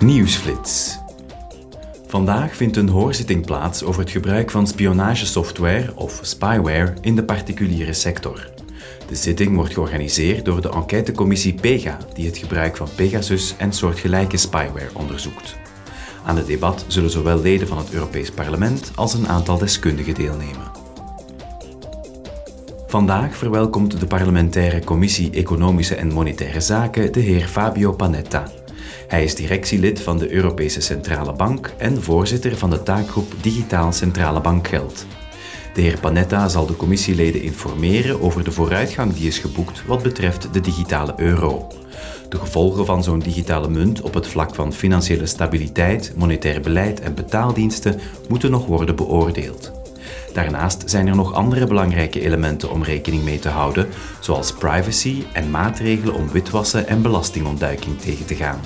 Nieuwsflits. Vandaag vindt een hoorzitting plaats over het gebruik van spionagesoftware of spyware in de particuliere sector. De zitting wordt georganiseerd door de enquêtecommissie PEGA, die het gebruik van Pegasus en soortgelijke spyware onderzoekt. Aan het debat zullen zowel leden van het Europees Parlement als een aantal deskundigen deelnemen. Vandaag verwelkomt de parlementaire Commissie Economische en Monetaire Zaken de heer Fabio Panetta. Hij is directielid van de Europese Centrale Bank en voorzitter van de taakgroep Digitaal Centrale Bankgeld. De heer Panetta zal de commissieleden informeren over de vooruitgang die is geboekt wat betreft de digitale euro. De gevolgen van zo'n digitale munt op het vlak van financiële stabiliteit, monetair beleid en betaaldiensten moeten nog worden beoordeeld. Daarnaast zijn er nog andere belangrijke elementen om rekening mee te houden, zoals privacy en maatregelen om witwassen en belastingontduiking tegen te gaan.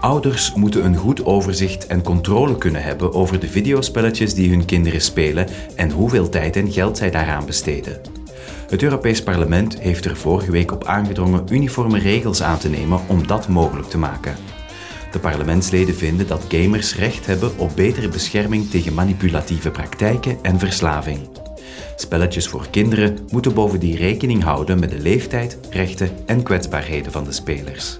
Ouders moeten een goed overzicht en controle kunnen hebben over de videospelletjes die hun kinderen spelen en hoeveel tijd en geld zij daaraan besteden. Het Europees Parlement heeft er vorige week op aangedrongen uniforme regels aan te nemen om dat mogelijk te maken. De parlementsleden vinden dat gamers recht hebben op betere bescherming tegen manipulatieve praktijken en verslaving. Spelletjes voor kinderen moeten bovendien rekening houden met de leeftijd, rechten en kwetsbaarheden van de spelers.